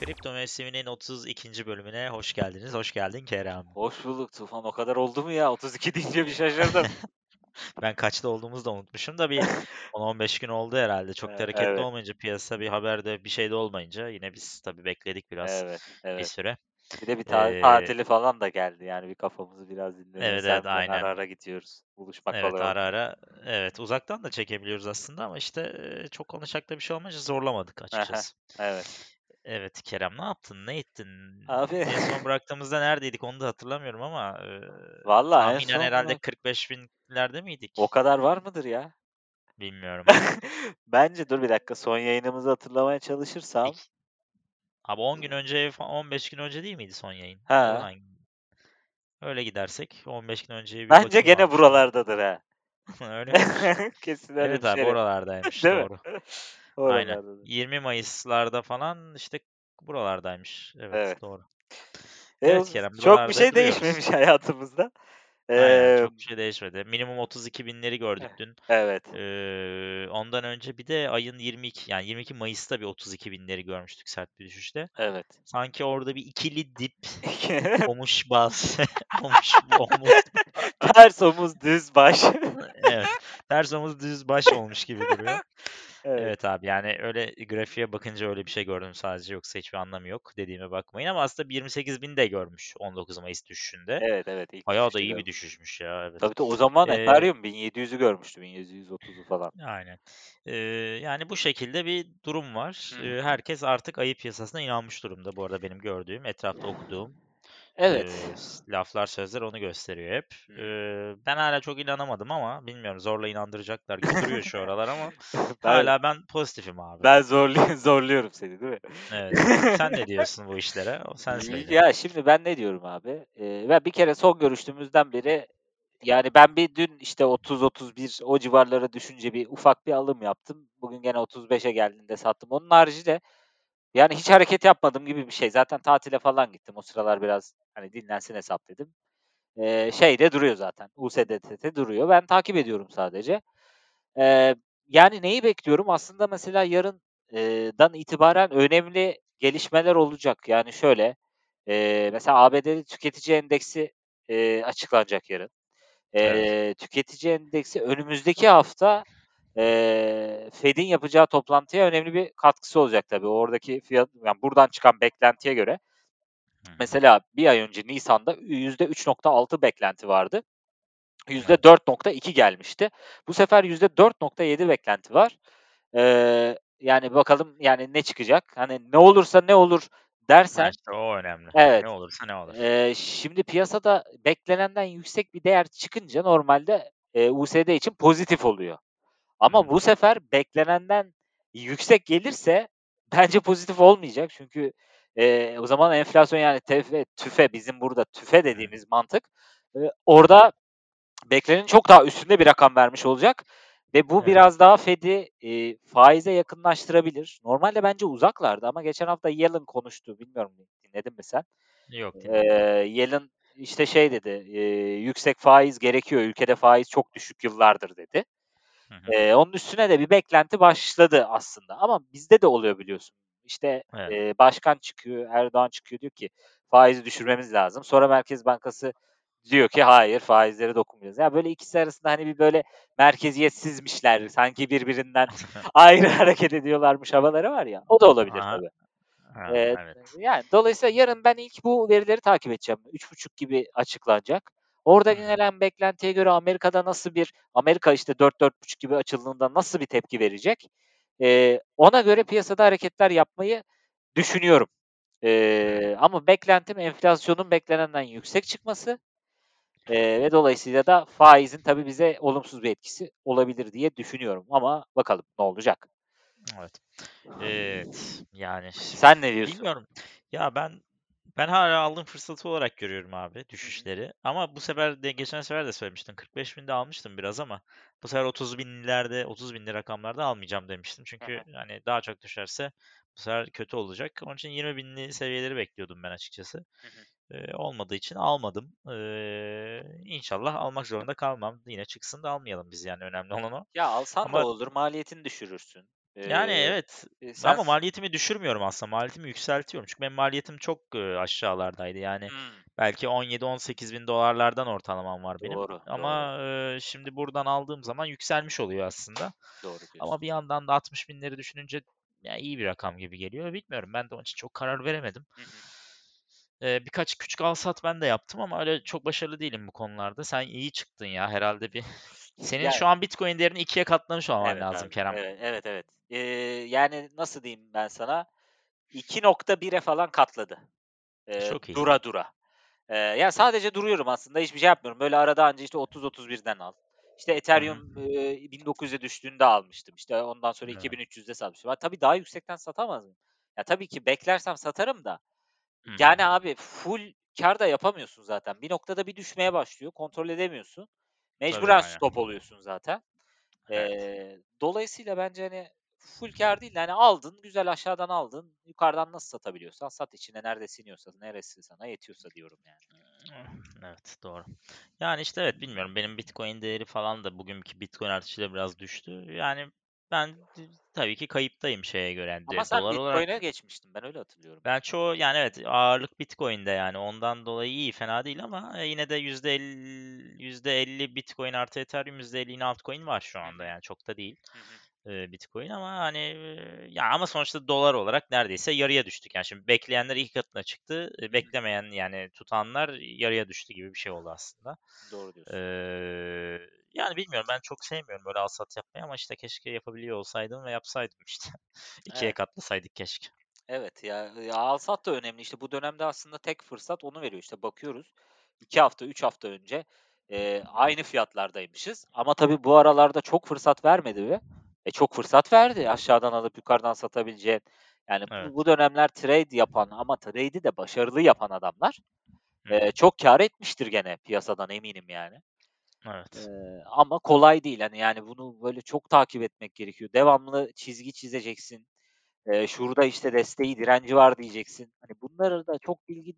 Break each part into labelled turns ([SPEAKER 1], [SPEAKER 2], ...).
[SPEAKER 1] Kripto mevsiminin 32. bölümüne hoş geldiniz. Hoş geldin Kerem.
[SPEAKER 2] Hoş bulduk Tufan. O kadar oldu mu ya? 32 deyince bir şaşırdım.
[SPEAKER 1] Ben kaçta olduğumuzu da unutmuşum da bir 10-15 gün oldu herhalde. Çok da
[SPEAKER 2] Evet,
[SPEAKER 1] hareketli
[SPEAKER 2] evet.
[SPEAKER 1] olmayınca piyasa bir haberde bir şey de olmayınca yine biz tabii bekledik biraz
[SPEAKER 2] Evet,
[SPEAKER 1] bir
[SPEAKER 2] evet.
[SPEAKER 1] süre.
[SPEAKER 2] Bir de bir ta-
[SPEAKER 1] Ee,
[SPEAKER 2] tatili falan da geldi. Yani bir kafamızı biraz dinlemeye
[SPEAKER 1] Evet evet aynen.
[SPEAKER 2] ara ara gidiyoruz. Buluşmak
[SPEAKER 1] Evet
[SPEAKER 2] kolay
[SPEAKER 1] ara ara evet uzaktan da çekebiliyoruz aslında ama işte çok konuşacak da bir şey olmayınca zorlamadık açıkçası.
[SPEAKER 2] evet.
[SPEAKER 1] Evet Kerem ne yaptın? Ne ettin?
[SPEAKER 2] Abi
[SPEAKER 1] En son bıraktığımızda neredeydik onu da hatırlamıyorum ama e,
[SPEAKER 2] valla en
[SPEAKER 1] tahminen
[SPEAKER 2] son
[SPEAKER 1] herhalde
[SPEAKER 2] bunu
[SPEAKER 1] 45 binlerde miydik?
[SPEAKER 2] o kadar var mıdır ya?
[SPEAKER 1] Bilmiyorum.
[SPEAKER 2] Bence dur bir dakika son yayınımızı hatırlamaya çalışırsam.
[SPEAKER 1] Abi 10 gün önce falan 15 gün önce değil miydi son yayın?
[SPEAKER 2] Ha.
[SPEAKER 1] Öyle gidersek 15 gün önceye bir
[SPEAKER 2] Bence gene
[SPEAKER 1] abi
[SPEAKER 2] buralardadır ha.
[SPEAKER 1] Öyle?
[SPEAKER 2] Kesin öyle
[SPEAKER 1] Evet
[SPEAKER 2] bir
[SPEAKER 1] abi
[SPEAKER 2] şeyler.
[SPEAKER 1] oralardaymış
[SPEAKER 2] Değil mi?
[SPEAKER 1] doğru. Aynen.
[SPEAKER 2] Oralardadır.
[SPEAKER 1] 20 Mayıs'larda falan işte buralardaymış. Evet
[SPEAKER 2] Evet.
[SPEAKER 1] doğru.
[SPEAKER 2] E,
[SPEAKER 1] Evet
[SPEAKER 2] o-
[SPEAKER 1] Kerem
[SPEAKER 2] çok bir şey
[SPEAKER 1] duruyoruz.
[SPEAKER 2] değişmemiş hayatımızda.
[SPEAKER 1] Aynen
[SPEAKER 2] Ee,
[SPEAKER 1] çok bir şey değişmedi. Minimum 32 binleri gördük dün.
[SPEAKER 2] evet.
[SPEAKER 1] Ee, ondan önce bir de ayın 22 yani 22 Mayıs'ta bir 32 binleri görmüştük sert bir düşüşte.
[SPEAKER 2] Evet.
[SPEAKER 1] Sanki orada bir ikili dip omuz baz omuz omuz
[SPEAKER 2] Ters omuz düz baş.
[SPEAKER 1] evet ters omuz düz baş olmuş gibi duruyor.
[SPEAKER 2] Evet.
[SPEAKER 1] Evet abi yani öyle grafiğe bakınca öyle bir şey gördüm sadece yoksa hiçbir anlamı yok dediğime bakmayın ama aslında bir 28 bin de görmüş 19 Mayıs düşüşünde.
[SPEAKER 2] Evet evet ilk
[SPEAKER 1] Bayağı da iyi bir düşüşmüş ya evet.
[SPEAKER 2] Tabii tabii o zaman
[SPEAKER 1] Ee,
[SPEAKER 2] Ethereum 1700'ü görmüştü 1730'u falan.
[SPEAKER 1] aynen. Ee, yani bu şekilde bir durum var. Ee,
[SPEAKER 2] hı.
[SPEAKER 1] herkes artık ayı piyasasına inanmış durumda. Bu arada benim gördüğüm, etrafta okuduğum
[SPEAKER 2] Evet.
[SPEAKER 1] S- laflar sözler onu gösteriyor hep. Eee, ben hala çok inanamadım ama bilmiyorum zorla inandıracaklar duruyor şu aralar ama
[SPEAKER 2] Ben
[SPEAKER 1] hala ben pozitifim abi.
[SPEAKER 2] ben zorlu zorluyorum seni değil mi?
[SPEAKER 1] Evet. Sen ne diyorsun bu işlere? Sen söyle.
[SPEAKER 2] Ya şimdi ben ne diyorum abi? Ee, ben bir kere son görüştüğümüzden beri yani ben bir dün işte 30-31 o civarlara düşünce bir ufak bir alım yaptım. Bugün gene 35'e geldiğinde sattım. Onun haricinde yani hiç hareket yapmadım gibi bir şey. Zaten tatile falan gittim. O sıralar biraz hani dinlensin hesap dedim. Ee, şeyde duruyor zaten. USDT'de duruyor. Ben takip ediyorum sadece. Ee, yani neyi bekliyorum? Aslında mesela yarından itibaren önemli gelişmeler olacak. Yani şöyle, e, mesela ABD'de tüketici endeksi e, açıklanacak yarın.
[SPEAKER 1] Evet.
[SPEAKER 2] E, tüketici endeksi önümüzdeki hafta e, Fed'in yapacağı toplantıya önemli bir katkısı olacak tabii. Oradaki fiyat, yani buradan çıkan beklentiye göre. Mesela bir ay önce Nisan'da %3.6 beklenti vardı.
[SPEAKER 1] Evet.
[SPEAKER 2] %4.2 gelmişti. Bu sefer %4.7 beklenti var. Ee, yani bakalım yani ne çıkacak? Hani ne olursa ne olur dersen
[SPEAKER 1] işte o önemli.
[SPEAKER 2] evet.
[SPEAKER 1] Ne olursa ne olur.
[SPEAKER 2] Ee, şimdi piyasada beklenenden yüksek bir değer çıkınca normalde e, USD için pozitif oluyor. Ama bu sefer beklenenden yüksek gelirse bence pozitif olmayacak. Çünkü e, o zaman enflasyon yani tefe, tüfe bizim burada tüfe dediğimiz mantık e, orada beklenenin çok daha üstünde bir rakam vermiş olacak ve bu
[SPEAKER 1] Evet.
[SPEAKER 2] biraz daha Fed'i e, faize yakınlaştırabilir. Normalde bence uzaklardı ama geçen hafta Yellen konuştu. Bilmiyorum dinledin mi sen?
[SPEAKER 1] Yok dinlemedim.
[SPEAKER 2] Yellen işte şey dedi, e, yüksek faiz gerekiyor, ülkede faiz çok düşük yıllardır dedi.
[SPEAKER 1] Hı hı.
[SPEAKER 2] Ee, onun üstüne de bir beklenti başladı aslında ama bizde de oluyor biliyorsun. İşte
[SPEAKER 1] Evet.
[SPEAKER 2] e, başkan çıkıyor, Erdoğan çıkıyor diyor ki faizi düşürmemiz lazım. Sonra Merkez Bankası diyor ki hayır faizlere dokunmayacağız. Ya böyle ikisi arasında hani bir böyle merkeziyetsizmişler sanki birbirinden ayrı hareket ediyorlarmış havaları var ya. O da olabilir
[SPEAKER 1] Aha.
[SPEAKER 2] tabii.
[SPEAKER 1] Ha,
[SPEAKER 2] Ee,
[SPEAKER 1] evet.
[SPEAKER 2] yani dolayısıyla yarın ben ilk bu verileri takip edeceğim. 3.30 gibi açıklanacak. Orada gelen beklentiye göre Amerika'da nasıl bir Amerika işte 4-4.5 gibi açıldığında nasıl bir tepki verecek? Ee, ona göre piyasada hareketler yapmayı düşünüyorum. Ee, ama beklentim enflasyonun beklenenden yüksek çıkması ee, ve dolayısıyla da faizin tabii bize olumsuz bir etkisi olabilir diye düşünüyorum. Ama bakalım ne olacak.
[SPEAKER 1] Evet. Evet. Yani
[SPEAKER 2] Sen ne diyorsun?
[SPEAKER 1] bilmiyorum. Ya ben ben hala aldığım fırsatı olarak görüyorum abi düşüşleri. Ama bu sefer de geçen sefer de söylemiştim. 45 binde almıştım biraz ama bu sefer 30 binlerde 30 binli rakamlarda almayacağım demiştim. Çünkü
[SPEAKER 2] hı.
[SPEAKER 1] hani daha çok düşerse bu sefer kötü olacak. Onun için 20 binli seviyeleri bekliyordum ben açıkçası.
[SPEAKER 2] Hı hı.
[SPEAKER 1] Eee, olmadığı için almadım. Eee, inşallah almak zorunda kalmam. Yine çıksın da almayalım biz yani önemli olan o.
[SPEAKER 2] Ya alsan
[SPEAKER 1] Ama
[SPEAKER 2] da olur, maliyetini düşürürsün.
[SPEAKER 1] Yani
[SPEAKER 2] Eee,
[SPEAKER 1] evet
[SPEAKER 2] e, sen
[SPEAKER 1] ama maliyetimi düşürmüyorum aslında. Maliyetimi yükseltiyorum. Çünkü benim maliyetim çok, eee, aşağılardaydı. Yani
[SPEAKER 2] Hımm.
[SPEAKER 1] belki 17-18 bin dolarlardan ortalamam var benim.
[SPEAKER 2] Doğru, doğru.
[SPEAKER 1] Ama, eee, şimdi buradan aldığım zaman yükselmiş oluyor aslında.
[SPEAKER 2] Doğru diyorsun.
[SPEAKER 1] Ama bir yandan da 60 binleri düşününce ya iyi bir rakam gibi geliyor. Bilmiyorum ben de onun için çok karar veremedim.
[SPEAKER 2] Hı hı.
[SPEAKER 1] Eee, birkaç küçük al-sat ben de yaptım ama öyle çok başarılı değilim bu konularda. Sen iyi çıktın ya herhalde bir senin
[SPEAKER 2] Ya
[SPEAKER 1] şu an Bitcoin değerini 2'ye katlamış olman
[SPEAKER 2] Evet
[SPEAKER 1] lazım
[SPEAKER 2] abi.
[SPEAKER 1] Kerem.
[SPEAKER 2] Evet, evet, evet. Eee, yani nasıl diyeyim ben sana? 2.1'e falan katladı. Eee,
[SPEAKER 1] Çok iyi.
[SPEAKER 2] dura dura. Eee, ya sadece duruyorum aslında. Hiçbir şey yapmıyorum. Böyle arada anca işte 30-31'den al. İşte
[SPEAKER 1] Hı hı.
[SPEAKER 2] Ethereum, eee, 1900'e düştüğünde almıştım. İşte ondan sonra
[SPEAKER 1] Evet.
[SPEAKER 2] 2300'de satmıştım. Ha, tabii daha yüksekten satamaz mıyım? Ya tabii ki beklersem satarım da.
[SPEAKER 1] Hı.
[SPEAKER 2] Yani abi full kâr da yapamıyorsun zaten. Bir noktada bir düşmeye başlıyor. Kontrol edemiyorsun.
[SPEAKER 1] Tabii
[SPEAKER 2] Mecburen
[SPEAKER 1] aynen.
[SPEAKER 2] stop oluyorsun zaten.
[SPEAKER 1] Evet.
[SPEAKER 2] Eee, dolayısıyla bence hani full kâr değil de hani aldın, güzel aşağıdan aldın. Yukarıdan nasıl satabiliyorsan sat içine nerede siniyorsa, neresi sana yetiyorsa diyorum yani.
[SPEAKER 1] Evet doğru. Yani işte evet bilmiyorum benim Bitcoin değeri falan da bugünkü Bitcoin artışıyla biraz düştü. Yani ben tabii ki kayıptayım şeye göre yani
[SPEAKER 2] Ama sen
[SPEAKER 1] dolar olarak
[SPEAKER 2] Bitcoin'e geçmiştin. Ben öyle hatırlıyorum.
[SPEAKER 1] ben çoğu yani evet ağırlık Bitcoin'de yani ondan dolayı iyi fena değil ama e, yine de %50 %50 Bitcoin artı Ethereum %50 yine altcoin var şu anda yani çok da değil
[SPEAKER 2] Hı hı.
[SPEAKER 1] eee, Bitcoin ama hani eee, ya ama sonuçta dolar olarak neredeyse yarıya düştük. Yani şimdi bekleyenler iki katına çıktı. E. Beklemeyen yani tutanlar yarıya düştü gibi bir şey oldu aslında.
[SPEAKER 2] Doğru diyorsun.
[SPEAKER 1] Eee, yani bilmiyorum ben çok sevmiyorum böyle al sat yapmayı ama işte keşke yapabiliyor olsaydım ve yapsaydım işte. 2'ye
[SPEAKER 2] Evet.
[SPEAKER 1] katlasaydık keşke.
[SPEAKER 2] Evet ya, ya al-sat da önemli. İşte bu dönemde aslında tek fırsat onu veriyor. İşte bakıyoruz 2 hafta, 3 hafta önce eee, aynı fiyatlardaymışız. Ama tabii bu aralarda çok fırsat vermedi mi? E çok fırsat verdi. Aşağıdan alıp yukarıdan satabileceğin. Yani bu,
[SPEAKER 1] Evet.
[SPEAKER 2] bu dönemler trade yapan ama trade'i de başarılı yapan adamlar
[SPEAKER 1] hı.
[SPEAKER 2] çok kâr etmiştir gene piyasadan eminim yani.
[SPEAKER 1] Evet.
[SPEAKER 2] Eee, ama kolay değil. Hani yani bunu böyle çok takip etmek gerekiyor. Devamlı çizgi çizeceksin. Eee, şurada işte desteği, direnci var diyeceksin. Hani bunları da çok bilgin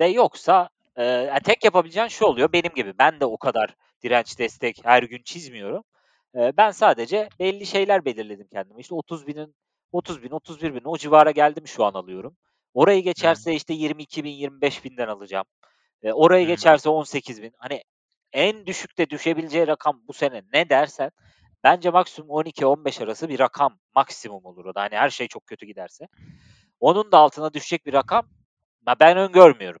[SPEAKER 2] de yoksa, eee, ya tek yapabileceğin şu oluyor benim gibi. Ben de o kadar direnç, destek her gün çizmiyorum. Eee, ben sadece belli şeyler belirledim kendime. İşte 30.000'in 30.000, 31.000 o civara geldi mi şu an alıyorum. Orayı
[SPEAKER 1] Hı hı.
[SPEAKER 2] geçerse işte 22.000, 25.000'den alacağım. Eee, orayı
[SPEAKER 1] Hı hı.
[SPEAKER 2] geçerse 18.000. Hani en düşük de düşebileceği rakam bu sene ne dersen bence maksimum 12-15 arası bir rakam maksimum olur o da. Hani her şey çok kötü giderse. Onun da altına düşecek bir rakam ben öngörmüyorum.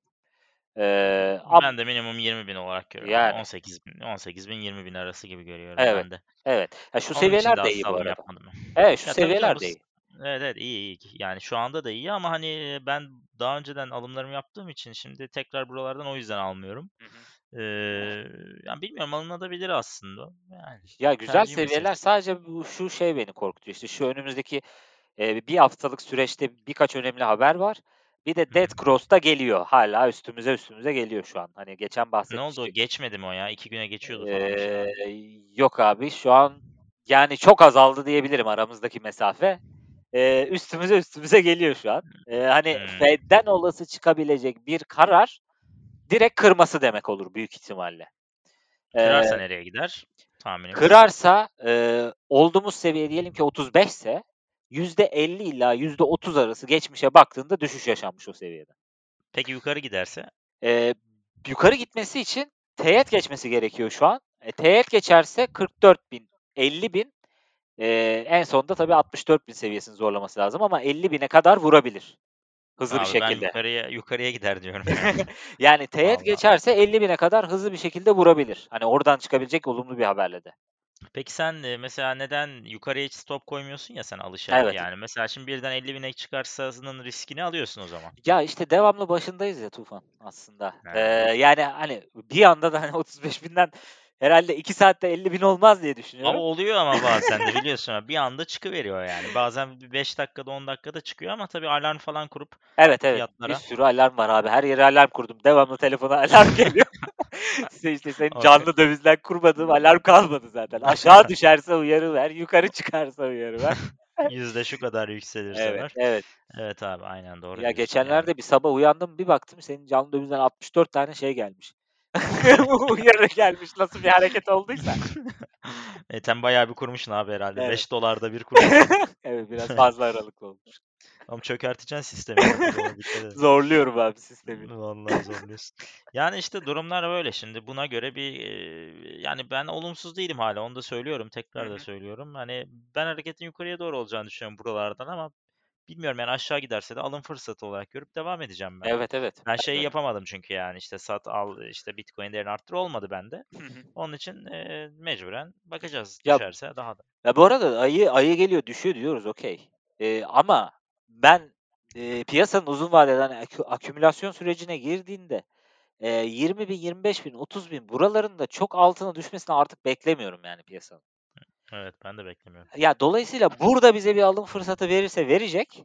[SPEAKER 2] Am
[SPEAKER 1] Ben de minimum 20.000 olarak görüyorum ya.
[SPEAKER 2] yani
[SPEAKER 1] 18.000 18.000 20.000 arası gibi görüyorum
[SPEAKER 2] Evet,
[SPEAKER 1] ben de.
[SPEAKER 2] evet. Ya şu
[SPEAKER 1] Onun
[SPEAKER 2] seviyeler de iyi bu arada. Evet, şu
[SPEAKER 1] Ya
[SPEAKER 2] seviyeler de iyi.
[SPEAKER 1] evet, evet iyi, iyi. Yani şu anda da iyi ama hani ben daha önceden alımlarımı yaptığım için şimdi tekrar buralardan o yüzden almıyorum.
[SPEAKER 2] Hı hı.
[SPEAKER 1] Eee, ya bilmiyorum alınabilir aslında. Yani
[SPEAKER 2] Ya güzel
[SPEAKER 1] tercih
[SPEAKER 2] seviyeler
[SPEAKER 1] meselesi.
[SPEAKER 2] sadece bu şu şey beni korkutuyor. İşte şu önümüzdeki Eee, 1 haftalık süreçte birkaç önemli haber var. Bir de. Death Cross da geliyor. Hâlâ üstümüze üstümüze geliyor şu an. Hani geçen
[SPEAKER 1] Ne oldu o?
[SPEAKER 2] bahsetmiştik.
[SPEAKER 1] Geçmedi mi o ya? 2 güne geçiyordu falan bir şey vardı.
[SPEAKER 2] yok abi şu an yani çok azaldı diyebilirim aramızdaki mesafe. Eee, üstümüze üstümüze geliyor şu an. Eee, hani
[SPEAKER 1] Hımm.
[SPEAKER 2] Fed'den olası çıkabilecek bir karar direkt kırması demek olur büyük ihtimalle.
[SPEAKER 1] Kırarsa
[SPEAKER 2] Eee
[SPEAKER 1] nereye gider tahminimiz?
[SPEAKER 2] Kırarsa, eee, olduğumuz seviye diyelim ki 35'se %50 ila %30 arası geçmişe baktığında düşüş yaşanmış o seviyede.
[SPEAKER 1] Peki yukarı giderse?
[SPEAKER 2] Eee, yukarı gitmesi için teğet geçmesi gerekiyor şu an. E, teğet geçerse 44.000, 50.000, eee, en sonunda tabii 64.000 seviyesini zorlaması lazım ama 50.000'e kadar vurabilir hızlı bir
[SPEAKER 1] Abi ben
[SPEAKER 2] şekilde.
[SPEAKER 1] yukarıya yukarıya gider diyorum ya.
[SPEAKER 2] Yani teğet
[SPEAKER 1] Vallahi.
[SPEAKER 2] geçerse 50.000'e kadar hızlı bir şekilde vurabilir. Hani oradan çıkabilecek olumlu bir haberle de.
[SPEAKER 1] Peki sen, mesela neden yukarıya hiç stop koymuyorsun ya sen alışa?
[SPEAKER 2] Evet.
[SPEAKER 1] Yani mesela şimdi birden 50.000'e çıkarsa'nın riskini alıyorsun o zaman.
[SPEAKER 2] Ya, işte, devamlı başındayız ya Tufan aslında. Eee,
[SPEAKER 1] He.
[SPEAKER 2] yani, hani, bir anda da, hani, 35.000'den herhâlde 2 saatte 50.000 olmaz diye düşünüyorum.
[SPEAKER 1] oluyor ama bazen de biliyorsun bir anda çıkıveriyor yani. Bazen bir 5 dakikada 10 dakikada çıkıyor ama tabii alarm falan kurup
[SPEAKER 2] Evet, evet. Bir
[SPEAKER 1] fiyatlara
[SPEAKER 2] sürü alarm var abi. Her yere alarm kurdum. Devamlı telefona alarm geliyor. İşte işte, senin canlı dövizden kurmadığın alarm kalmadı zaten. Aşağı düşerse uyarı ver, yukarı çıkarsa uyarı ver.
[SPEAKER 1] Yüzde şu kadar yükselirse
[SPEAKER 2] Evet,
[SPEAKER 1] var.
[SPEAKER 2] evet.
[SPEAKER 1] Evet abi aynen doğru
[SPEAKER 2] Ya geçenlerde
[SPEAKER 1] yani.
[SPEAKER 2] bir sabah uyandım bir baktım senin canlı dövizden 64 tane şey gelmiş. Uyarı gelmiş nasıl bir hareket olduysa.
[SPEAKER 1] E sen bayağı bir kurmuşsun abi herhalde.
[SPEAKER 2] Evet.
[SPEAKER 1] 5 dolarda bir kurmuşsun.
[SPEAKER 2] Evet biraz fazla aralıklı olmuş.
[SPEAKER 1] Oğlum çökerteceksin sistemi.
[SPEAKER 2] Zorluyorum abi sistemi.
[SPEAKER 1] Vallahi zorluyorsun. Yani işte durumlar böyle. Şimdi buna göre bir eee, yani ben olumsuz değilim hala. Onu da söylüyorum. Tekrar da söylüyorum. Hani ben hareketin yukarıya doğru olacağını düşünüyorum buralardan ama bilmiyorum yani aşağı giderse de alım fırsatı olarak görüp devam edeceğim ben.
[SPEAKER 2] Evet evet.
[SPEAKER 1] Ben şeyi yapamadım çünkü yani işte sat al işte Bitcoin değerini arttır olmadı bende.
[SPEAKER 2] Hı hı.
[SPEAKER 1] Onun için eee, mecburen bakacağız.
[SPEAKER 2] Ya
[SPEAKER 1] Düşerse daha da.
[SPEAKER 2] Ya bu arada ayı ayı geliyor düşüyor diyoruz okey. Ee, ama ben e, piyasanın uzun vadeden akü- akümülasyon sürecine girdiğinde e, 20 bin, 25 bin, 30 bin buralarında çok altına düşmesini artık beklemiyorum yani piyasanın.
[SPEAKER 1] Evet ben de beklemiyorum.
[SPEAKER 2] Ya dolayısıyla burada bize bir alım fırsatı verirse verecek.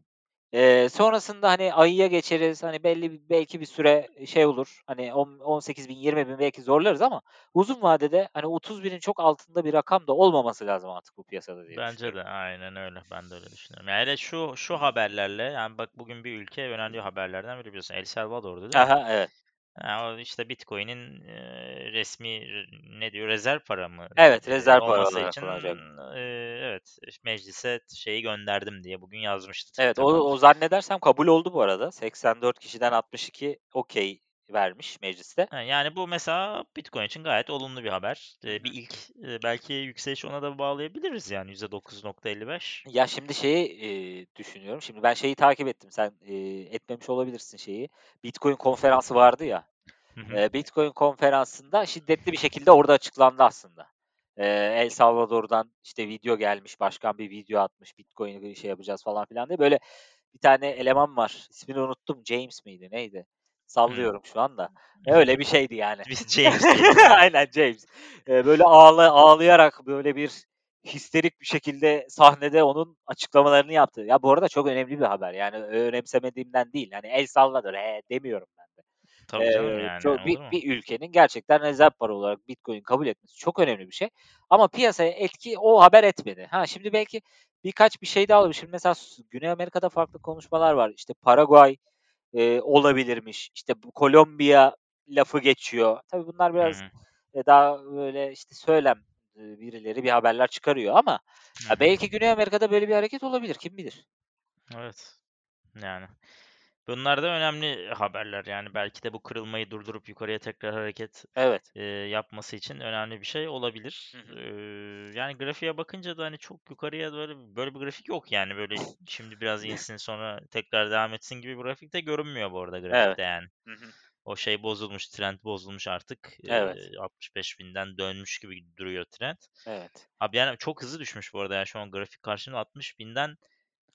[SPEAKER 2] Ee, sonrasında hani ayıya geçeriz. Hani belli bir- belki bir süre şey olur. Hani 10 18 bin 20 bin belki zorlarız ama uzun vadede hani 30 binin çok altında bir rakam da olmaması lazım artık bu piyasada diye
[SPEAKER 1] Bence de aynen öyle. Ben de öyle düşünüyorum. Yani şu şu haberlerle yani bak bugün bir ülke önemli haberlerden biri biliyorsun. El Salvador'du değil mi?
[SPEAKER 2] Aha evet.
[SPEAKER 1] Ha, o işte Bitcoin'in eee, resmi re- ne diyor rezerv para mı
[SPEAKER 2] Evet rezerv para
[SPEAKER 1] olması için eee, evet meclise şeyi gönderdim diye bugün yazmıştı
[SPEAKER 2] Evet o, o zannedersem kabul oldu bu arada. 84 kişiden 62 okey vermiş mecliste.
[SPEAKER 1] Yani bu mesela Bitcoin için gayet olumlu bir haber. Bir ilk belki yükseliş ona da bağlayabiliriz yani %9.55.
[SPEAKER 2] Ya şimdi şeyi e, düşünüyorum. Şimdi ben şeyi takip ettim. Sen e, etmemiş olabilirsin şeyi. Bitcoin konferansı vardı ya.
[SPEAKER 1] Hı hı.
[SPEAKER 2] Bitcoin konferansında şiddetli bir şekilde orada açıklandı aslında. E, El Salvador'dan işte video gelmiş. Başkan bir video atmış. Bitcoin'i şey yapacağız falan filan diye. Böyle bir tane eleman var. İsmini unuttum. James miydi? Neydi? Sallıyorum şu anda. Öyle bir şeydi yani.
[SPEAKER 1] Biz James.
[SPEAKER 2] Aynen James. E, böyle ağla, ağlayarak böyle bir histerik bir şekilde sahnede onun açıklamalarını yaptı. Ya bu arada çok önemli bir haber. Yani önemsemediğimden değil. Hani El Salvador he, demiyorum ben de.
[SPEAKER 1] Tabii canım
[SPEAKER 2] Ee,
[SPEAKER 1] yani
[SPEAKER 2] çok bir, bir ülkenin gerçekten rezerv para olarak Bitcoin kabul etmesi çok önemli bir şey. Ama piyasaya etki o haber etmedi. Ha şimdi belki birkaç bir şey daha olabilir. Şimdi mesela Güney Amerika'da farklı konuşmalar var. İşte Paraguay e, olabilirmiş. İşte Kolombiya lafı geçiyor. Tabii bunlar biraz
[SPEAKER 1] hı.
[SPEAKER 2] e, daha böyle işte söylem birileri bir haberler çıkarıyor ama ya belki Güney Amerika'da böyle bir hareket olabilir kim bilir.
[SPEAKER 1] Evet. Yani bunlar da önemli haberler yani belki de bu kırılmayı durdurup yukarıya tekrar hareket
[SPEAKER 2] Evet.
[SPEAKER 1] eee, yapması için önemli bir şey olabilir.
[SPEAKER 2] Hı
[SPEAKER 1] yani grafiğe bakınca da hani çok yukarıya böyle böyle bir grafik yok yani böyle şimdi biraz insin sonra tekrar devam etsin gibi bir grafik de görünmüyor bu arada
[SPEAKER 2] Evet.
[SPEAKER 1] grafikte yani.
[SPEAKER 2] Hı hı.
[SPEAKER 1] O şey bozulmuş, trend bozulmuş artık.
[SPEAKER 2] Evet.
[SPEAKER 1] Eee 65 binden dönmüş gibi duruyor trend.
[SPEAKER 2] Evet.
[SPEAKER 1] Abi yani çok hızlı düşmüş bu arada yani şu an grafik karşımda 60 binden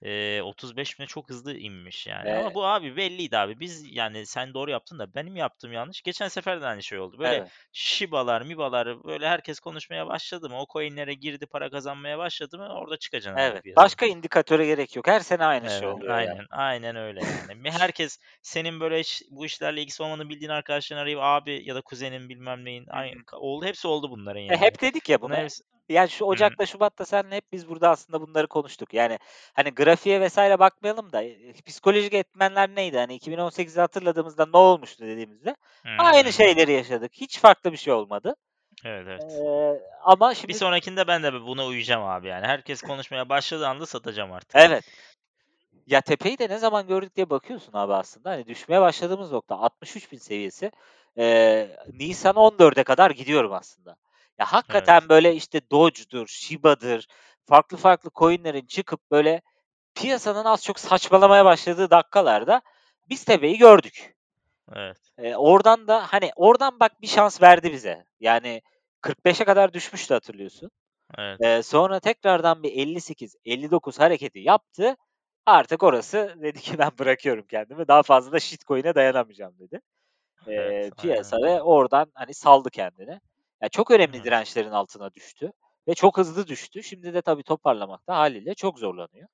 [SPEAKER 1] Eee, 35 bine çok hızlı inmiş yani. Ama
[SPEAKER 2] E,
[SPEAKER 1] bu abi belliydi abi. Biz yani sen doğru yaptın da benim yaptığım yanlış. Geçen sefer de aynı şey oldu. Böyle
[SPEAKER 2] evet.
[SPEAKER 1] Shiba'lar, Miba'lar böyle herkes konuşmaya başladı mı? O coin'lere girdi, para kazanmaya başladı mı? Orada çıkacaksın abi
[SPEAKER 2] Evet.
[SPEAKER 1] piyasadan.
[SPEAKER 2] Başka indikatöre gerek yok. Her sene aynı şey
[SPEAKER 1] Evet,
[SPEAKER 2] oluyor yani.
[SPEAKER 1] aynen, aynen öyle yani. Herkes senin böyle hiç bu işlerle ilgisi olmadığını bildiğin arkadaşlarını arayıp abi ya da kuzenin bilmem neyin aynı oldu hepsi oldu bunların
[SPEAKER 2] E,
[SPEAKER 1] yani.
[SPEAKER 2] hep dedik ya bunu.
[SPEAKER 1] hepsi
[SPEAKER 2] Yani şu. Ocak'ta, Şubat'ta senle hep biz burada aslında bunları konuştuk. Yani hani grafiğe vesaire bakmayalım da e, psikolojik etmenler neydi? Hani 2018'i hatırladığımızda ne olmuştu dediğimizde
[SPEAKER 1] hı,
[SPEAKER 2] aynı şeyleri yaşadık. Hiç farklı bir şey olmadı.
[SPEAKER 1] Evet, evet.
[SPEAKER 2] Ee, ama
[SPEAKER 1] Bir
[SPEAKER 2] şimdi
[SPEAKER 1] sonrakinde ben de buna uyacağım abi yani. Herkes konuşmaya başladığı anda satacağım artık.
[SPEAKER 2] evet. Ya tepeyi de ne zaman gördük diye bakıyorsun abi aslında. Hani düşmeye başladığımız nokta 63.000 seviyesi. Ee, Nisan 14'e kadar gidiyorum aslında. Ya hakikaten
[SPEAKER 1] Evet.
[SPEAKER 2] böyle işte Doge'dur, Shiba'dır, farklı farklı coin'lerin çıkıp böyle piyasanın az çok saçmalamaya başladığı dakikalarda biz tepeyi gördük.
[SPEAKER 1] Evet.
[SPEAKER 2] Eee, oradan da hani oradan bak bir şans verdi bize. Yani 45'e kadar düşmüştü hatırlıyorsun.
[SPEAKER 1] Evet.
[SPEAKER 2] Eee, sonra tekrardan bir 58, 59 hareketi yaptı. Artık orası dedi ki ben bırakıyorum kendimi. Daha fazla da shitcoin'e dayanamayacağım dedi.
[SPEAKER 1] Evet.
[SPEAKER 2] Eee,
[SPEAKER 1] Aynen
[SPEAKER 2] piyasa ve oradan hani saldı kendini. Ya çok önemli
[SPEAKER 1] Evet.
[SPEAKER 2] dirençlerin altına düştü ve çok hızlı düştü. Şimdi de tabii toparlamakta haliyle çok zorlanıyor.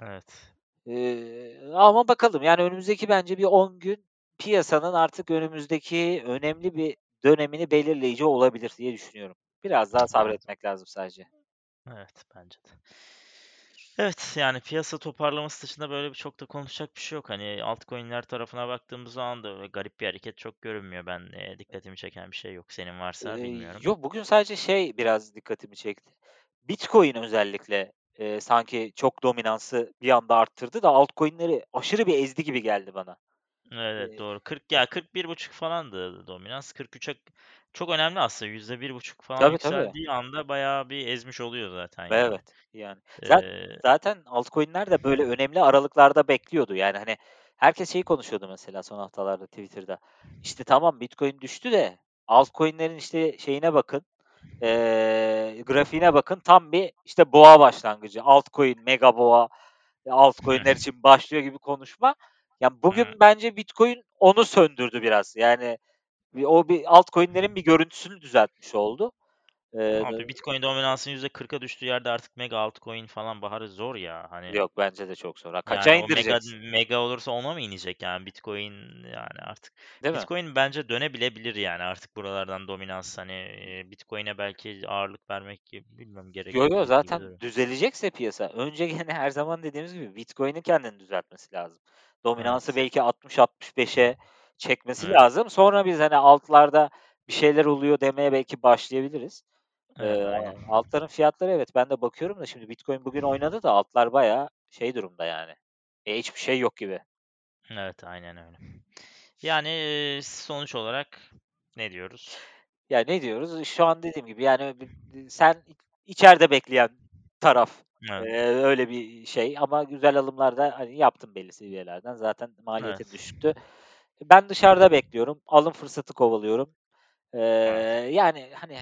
[SPEAKER 1] Evet.
[SPEAKER 2] Eee, ama bakalım yani önümüzdeki bence bir 10 gün piyasanın artık önümüzdeki önemli bir dönemini belirleyici olabilir diye düşünüyorum. Biraz daha sabretmek lazım sadece.
[SPEAKER 1] Evet bence de. Evet, yani piyasa toparlaması dışında böyle bir çok da konuşacak bir şey yok. Hani altcoin'ler tarafına baktığımız zaman da garip bir hareket çok görünmüyor. Ben eee, dikkatimi çeken bir şey yok. Senin varsa
[SPEAKER 2] Eee,
[SPEAKER 1] bilmiyorum.
[SPEAKER 2] yok bugün sadece şey biraz dikkatimi çekti. Bitcoin özellikle, eee, sanki çok dominansı bir anda arttırdı da altcoin'leri aşırı bir ezdi gibi geldi bana.
[SPEAKER 1] Evet, doğru. 40 ya 41,5 falandı dominans. 43'e çok önemli aslında. %1,5 falan
[SPEAKER 2] Tabii, tabii.
[SPEAKER 1] yükseldiği anda bayağı bir ezmiş oluyor zaten yani.
[SPEAKER 2] Evet, yani. Zat
[SPEAKER 1] Eee
[SPEAKER 2] zaten altcoin'ler de böyle önemli aralıklarda bekliyordu. Yani, hani, herkes şeyi konuşuyordu mesela son haftalarda Twitter'da. İşte, tamam Bitcoin düştü de altcoin'lerin, işte, şeyine bakın, eee, grafiğine bakın. Tam bir, işte, boğa başlangıcı. Altcoin, mega boğa, altcoin'ler için başlıyor gibi konuşma. Ya, bugün
[SPEAKER 1] Hı.
[SPEAKER 2] bence Bitcoin onu söndürdü biraz. Yani, o bir altcoin'lerin bir görüntüsünü düzeltmiş oldu. Eee
[SPEAKER 1] Abi Bitcoin dominansının %40'a düştüğü yerde artık mega altcoin falan baharı zor ya. Hani
[SPEAKER 2] Yok, bence de çok zor. Ha, kaça
[SPEAKER 1] Yani o mega
[SPEAKER 2] indireceksin?
[SPEAKER 1] mega olursa ona mı inecek yani Bitcoin yani artık.
[SPEAKER 2] Değil mi?
[SPEAKER 1] Bitcoin bence dönebilebilir yani artık buralardan dominans hani Bitcoin'e belki ağırlık vermek gibi bilmiyorum
[SPEAKER 2] Yo, yo,
[SPEAKER 1] gerekebilir gibi
[SPEAKER 2] zaten
[SPEAKER 1] duruyor.
[SPEAKER 2] düzelecekse piyasa önce gene her zaman dediğimiz gibi Bitcoin'in kendini düzeltmesi lazım. Dominansı
[SPEAKER 1] Evet.
[SPEAKER 2] belki 60-65'e çekmesi
[SPEAKER 1] Evet.
[SPEAKER 2] lazım. Sonra biz hani altlarda bir şeyler oluyor demeye belki başlayabiliriz.
[SPEAKER 1] Evet, aynen.
[SPEAKER 2] altların fiyatları evet ben de bakıyorum da şimdi Bitcoin bugün oynadı da altlar bayağı şey durumda yani. E, hiçbir şey yok gibi.
[SPEAKER 1] Evet, aynen öyle. Yani eee, sonuç olarak ne diyoruz?
[SPEAKER 2] Ya, ne diyoruz? Şu an dediğim gibi, yani, sen içeride bekleyen taraf,
[SPEAKER 1] Evet.
[SPEAKER 2] eee, öyle bir şey ama güzel alımlar da, hani, yaptım belli seviyelerden. Zaten maliyetin
[SPEAKER 1] Evet.
[SPEAKER 2] düşüktü. Ben dışarıda bekliyorum. Alım fırsatı kovalıyorum. Eee,
[SPEAKER 1] Evet.
[SPEAKER 2] yani, hani,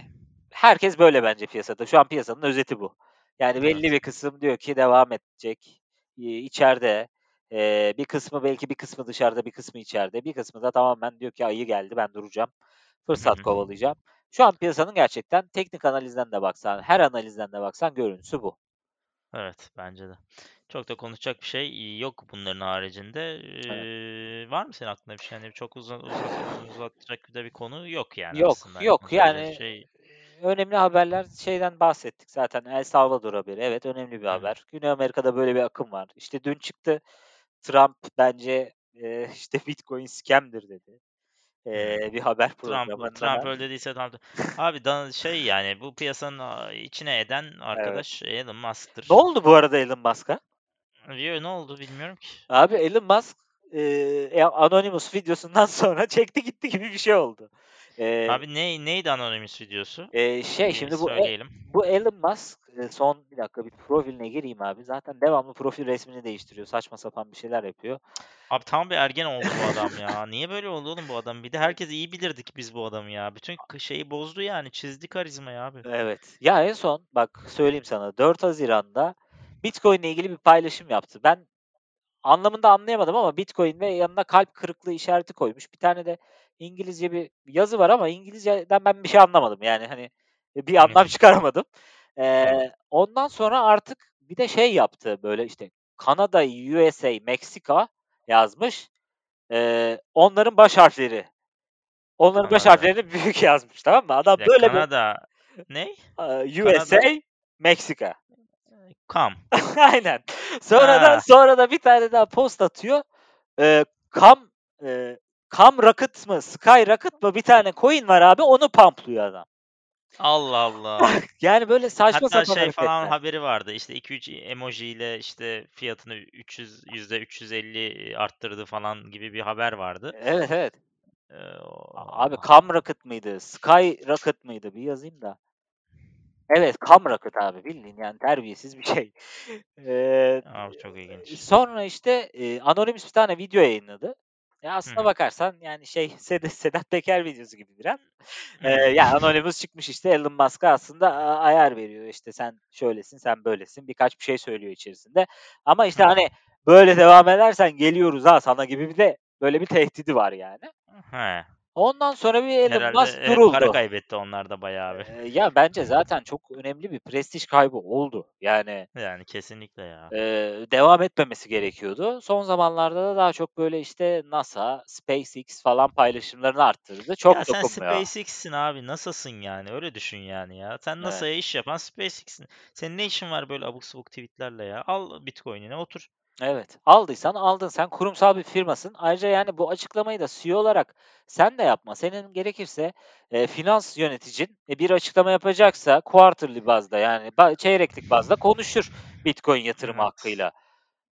[SPEAKER 2] herkes böyle bence piyasada. Şu an piyasanın özeti bu. Yani, belli
[SPEAKER 1] Evet.
[SPEAKER 2] bir kısım diyor ki devam edecek. İçeride. Eee, bir kısmı belki bir kısmı dışarıda, bir kısmı içeride. Bir kısmı da tamamen diyor ki ayı geldi, ben duracağım. Fırsat
[SPEAKER 1] hı.
[SPEAKER 2] kovalayacağım. Şu an piyasanın gerçekten teknik analizden de baksan, her analizden de baksan görüntüsü bu.
[SPEAKER 1] Evet, bence de. Çok da konuşacak bir şey yok bunların haricinde.
[SPEAKER 2] Evet.
[SPEAKER 1] Eee, var mı senin aklında bir şey? Hani çok uza uzat uzatacak da bir konu yok yani
[SPEAKER 2] Yok,
[SPEAKER 1] aslında. Hani
[SPEAKER 2] yok. Yani,
[SPEAKER 1] şey
[SPEAKER 2] önemli haberler şeyden bahsettik zaten. El Salvador haberi. Evet, önemli bir
[SPEAKER 1] Evet.
[SPEAKER 2] haber. Güney Amerika'da böyle bir akım var. İşte dün çıktı. Trump bence, eee, işte Bitcoin scam'dir dedi. Eee, bir haber
[SPEAKER 1] Trump
[SPEAKER 2] programında.
[SPEAKER 1] Trump öyle dediyse tamam. Abi da şey yani bu piyasanın, içine eden
[SPEAKER 2] Evet.
[SPEAKER 1] arkadaş Elon
[SPEAKER 2] Ne
[SPEAKER 1] Musk'tır.
[SPEAKER 2] oldu bu arada Elon Musk'a?
[SPEAKER 1] Yo, ne oldu bilmiyorum ki.
[SPEAKER 2] Abi Elon Musk, ya Anonymous videosundan sonra çekti gitti gibi bir şey oldu. Eee
[SPEAKER 1] Abi ney neydi Anonymous videosu?
[SPEAKER 2] Eee, şey,
[SPEAKER 1] Bir
[SPEAKER 2] şimdi bu E
[SPEAKER 1] söyleyelim.
[SPEAKER 2] bu Elon Musk, eee, son bir dakika bir profiline gireyim abi. Zaten devamlı profil resmini değiştiriyor. Saçma sapan bir şeyler yapıyor.
[SPEAKER 1] Abi tam bir ergen oldu bu adam ya. Niye böyle oldu oğlum bu adam? Bir de herkes iyi bilirdik biz bu adamı ya. Bütün şeyi bozdu yani. Çizdi karizmayı abi.
[SPEAKER 2] Evet. Ya, en son bak söyleyeyim sana 4 Haziran'da Bitcoin'le ilgili bir paylaşım yaptı. Ben anlamında anlayamadım ama Bitcoin ve yanına kalp kırıklığı işareti koymuş. Bir tane de İngilizce bir yazı var ama İngilizceden ben bir şey anlamadım. Yani, hani, bir anlam çıkaramadım. Eee, ondan sonra artık bir de şey yaptı, böyle, işte, Kanada, USA, Meksika yazmış. Eee, onların baş harfleri. Onların baş
[SPEAKER 1] Kanada.
[SPEAKER 2] harflerini büyük yazmış, tamam mı? Adam
[SPEAKER 1] Bir dakika
[SPEAKER 2] böyle bir
[SPEAKER 1] Kanada ney?
[SPEAKER 2] Aaa, USA,
[SPEAKER 1] Kanada,
[SPEAKER 2] Meksika.
[SPEAKER 1] come.
[SPEAKER 2] Aynen. Sonra da
[SPEAKER 1] Ha.
[SPEAKER 2] sonra da bir tane daha post atıyor. Kam eee, Kam Rocket mı, Sky Rocket mı bir tane coin var abi, onu pump'lıyor adam.
[SPEAKER 1] Allah Allah.
[SPEAKER 2] Yani, böyle saçma
[SPEAKER 1] Hatta
[SPEAKER 2] sapan
[SPEAKER 1] şey falan
[SPEAKER 2] hareketler.
[SPEAKER 1] haberi vardı, işte 2-3 emojiyle, işte, fiyatını 300 %350 arttırdı falan gibi bir haber vardı.
[SPEAKER 2] Evet, evet.
[SPEAKER 1] Eee,
[SPEAKER 2] A abi
[SPEAKER 1] o
[SPEAKER 2] Kam Rocket mıydı, Sky Rocket mıydı? Bir yazayım da. Evet, Kam Rocket abi bildiğin yani terbiyesiz bir şey. Eee,
[SPEAKER 1] Abi çok ilginç.
[SPEAKER 2] sonra, işte, eee, Anonymous bir tane video yayınladı. Ya,
[SPEAKER 1] Hı
[SPEAKER 2] aslına
[SPEAKER 1] hı.
[SPEAKER 2] bakarsan, yani, şey, Sed Sedat Peker videosu gibi biraz.
[SPEAKER 1] Hı
[SPEAKER 2] Eee,
[SPEAKER 1] hı.
[SPEAKER 2] ya, Anonymous çıkmış, işte, Elon Musk'a aslında ayar veriyor. İşte, sen şöylesin, sen böylesin. Birkaç bir şey söylüyor içerisinde. Ama, işte, hani, böyle devam edersen geliyoruz ha sana gibi bir de böyle bir tehdidi var yani.
[SPEAKER 1] He.
[SPEAKER 2] Ondan sonra bir Elon Musk
[SPEAKER 1] eee, para
[SPEAKER 2] duruldu.
[SPEAKER 1] kaybetti onlar da bayağı bir.
[SPEAKER 2] Eee, ya, bence zaten çok önemli bir prestij kaybı oldu. Yani
[SPEAKER 1] Yani kesinlikle ya.
[SPEAKER 2] eee, devam etmemesi gerekiyordu. Son zamanlarda da daha çok böyle, işte, NASA, SpaceX falan paylaşımlarını arttırdı. Çok
[SPEAKER 1] Ya, sen
[SPEAKER 2] dokunmuyor.
[SPEAKER 1] SpaceX'sin abi, NASA'sın yani, öyle düşün yani ya. Sen
[SPEAKER 2] Evet.
[SPEAKER 1] NASA'ya iş yapan SpaceX'sin. Senin ne işin var böyle abuk sabuk tweet'lerle ya? Al Bitcoin'ine otur.
[SPEAKER 2] Evet, aldıysan aldın. Sen kurumsal bir firmasın. Ayrıca, yani, bu açıklamayı da CEO olarak sen de yapma. Senin gerekirse, eee, finans yöneticin, e, bir açıklama yapacaksa quarterly bazda, yani, ba çeyreklik bazda konuşur Bitcoin yatırımı
[SPEAKER 1] Evet.
[SPEAKER 2] hakkıyla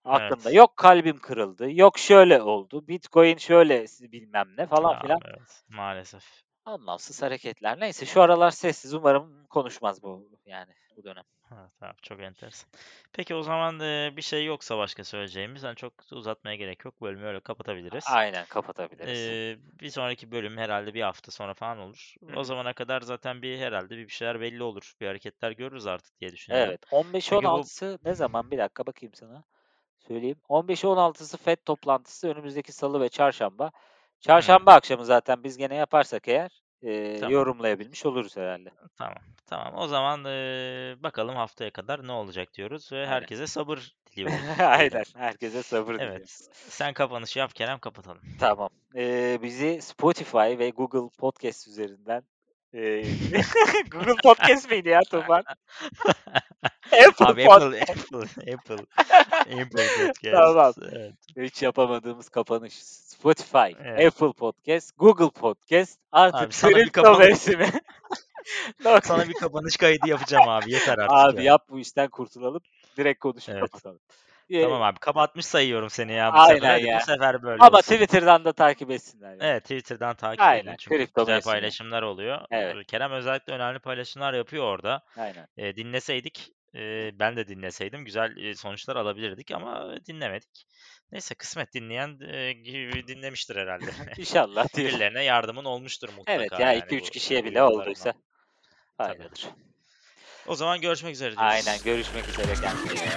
[SPEAKER 2] hakkında.
[SPEAKER 1] Evet.
[SPEAKER 2] Yok kalbim kırıldı, yok şöyle oldu, Bitcoin şöyle bilmem ne falan
[SPEAKER 1] Ya,
[SPEAKER 2] filan.
[SPEAKER 1] evet, maalesef.
[SPEAKER 2] Anlamsız hareketler. Neyse şu aralar sessiz. Umarım konuşmaz bu, yani, bu dönem.
[SPEAKER 1] Abi, çok enteresan. Peki o zaman, eee, bir şey yoksa başka söyleyeceğimiz, hani, çok da uzatmaya gerek yok. Bölümü öyle kapatabiliriz.
[SPEAKER 2] Aynen, kapatabiliriz.
[SPEAKER 1] Eee, bir sonraki bölüm herhâlde 1 hafta sonra falan olur.
[SPEAKER 2] Hı
[SPEAKER 1] O
[SPEAKER 2] hı.
[SPEAKER 1] zamana kadar zaten bir herhâlde bir bir şeyler belli olur. Bir hareketler görürüz artık diye düşünüyorum.
[SPEAKER 2] Evet, 15'i
[SPEAKER 1] Peki bu
[SPEAKER 2] 16'sı ne zaman? Bir dakika bakayım sana, söyleyeyim. 15'i 16'sı FED toplantısı önümüzdeki salı ve çarşamba. Çarşamba akşamı zaten biz gene yaparsak eğer, eee,
[SPEAKER 1] Tamam.
[SPEAKER 2] yorumlayabilmiş oluruz herhâlde.
[SPEAKER 1] Tamam, tamam. O zaman, eee, bakalım haftaya kadar ne olacak diyoruz ve
[SPEAKER 2] Aynen.
[SPEAKER 1] herkese sabır diliyoruz
[SPEAKER 2] Aynen, herkese sabır
[SPEAKER 1] Evet,
[SPEAKER 2] diliyoruz.
[SPEAKER 1] sen kapanışı yap Kerem, kapatalım.
[SPEAKER 2] Tamam. Eee, bizi Spotify ve Google Podcast üzerinden, eee Google Podcast miydi ya Tufan? Apple
[SPEAKER 1] Abi Apple, Apple, Apple, Apple
[SPEAKER 2] Tamam.
[SPEAKER 1] Podcast. Evet.
[SPEAKER 2] Hiç yapamadığımız kapanış. Spotify,
[SPEAKER 1] Evet.
[SPEAKER 2] Apple Podcast, Google Podcast, artık
[SPEAKER 1] Abi sana bir kapanış sana bir kapanış kaydı yapacağım abi, yeter artık
[SPEAKER 2] Abi
[SPEAKER 1] ya.
[SPEAKER 2] yap bu işten kurtulalım. Direkt konuşup
[SPEAKER 1] Evet.
[SPEAKER 2] kapatalım.
[SPEAKER 1] Tamam
[SPEAKER 2] Eee
[SPEAKER 1] abi, kapatmış sayıyorum seni ya bu
[SPEAKER 2] Aynen
[SPEAKER 1] sefer. Hadi
[SPEAKER 2] ya.
[SPEAKER 1] bu sefer böyle
[SPEAKER 2] Ama
[SPEAKER 1] olsun.
[SPEAKER 2] Twitter'dan da takip etsinler yani.
[SPEAKER 1] Evet, Twitter'dan takip edin
[SPEAKER 2] Aynen,
[SPEAKER 1] çünkü
[SPEAKER 2] kripto
[SPEAKER 1] güzel paylaşımlar oluyor.
[SPEAKER 2] Evet.
[SPEAKER 1] Eee, Kerem özellikle önemli paylaşımlar yapıyor orada.
[SPEAKER 2] Aynen.
[SPEAKER 1] Eee, dinleseydik, eee, ben de dinleseydim güzel, eee, sonuçlar alabilirdik ama dinlemedik. Neyse kısmet dinleyen, gibi dinlemiştir herhâlde.
[SPEAKER 2] İnşallah.
[SPEAKER 1] Birilerine yardımın olmuştur mutlaka
[SPEAKER 2] Evet ya
[SPEAKER 1] yani
[SPEAKER 2] 2-3
[SPEAKER 1] bu
[SPEAKER 2] kişiye
[SPEAKER 1] bu
[SPEAKER 2] bile olduysa hayırlıdır.
[SPEAKER 1] O zaman görüşmek üzere diyoruz.
[SPEAKER 2] Aynen görüşmek üzere kendinize.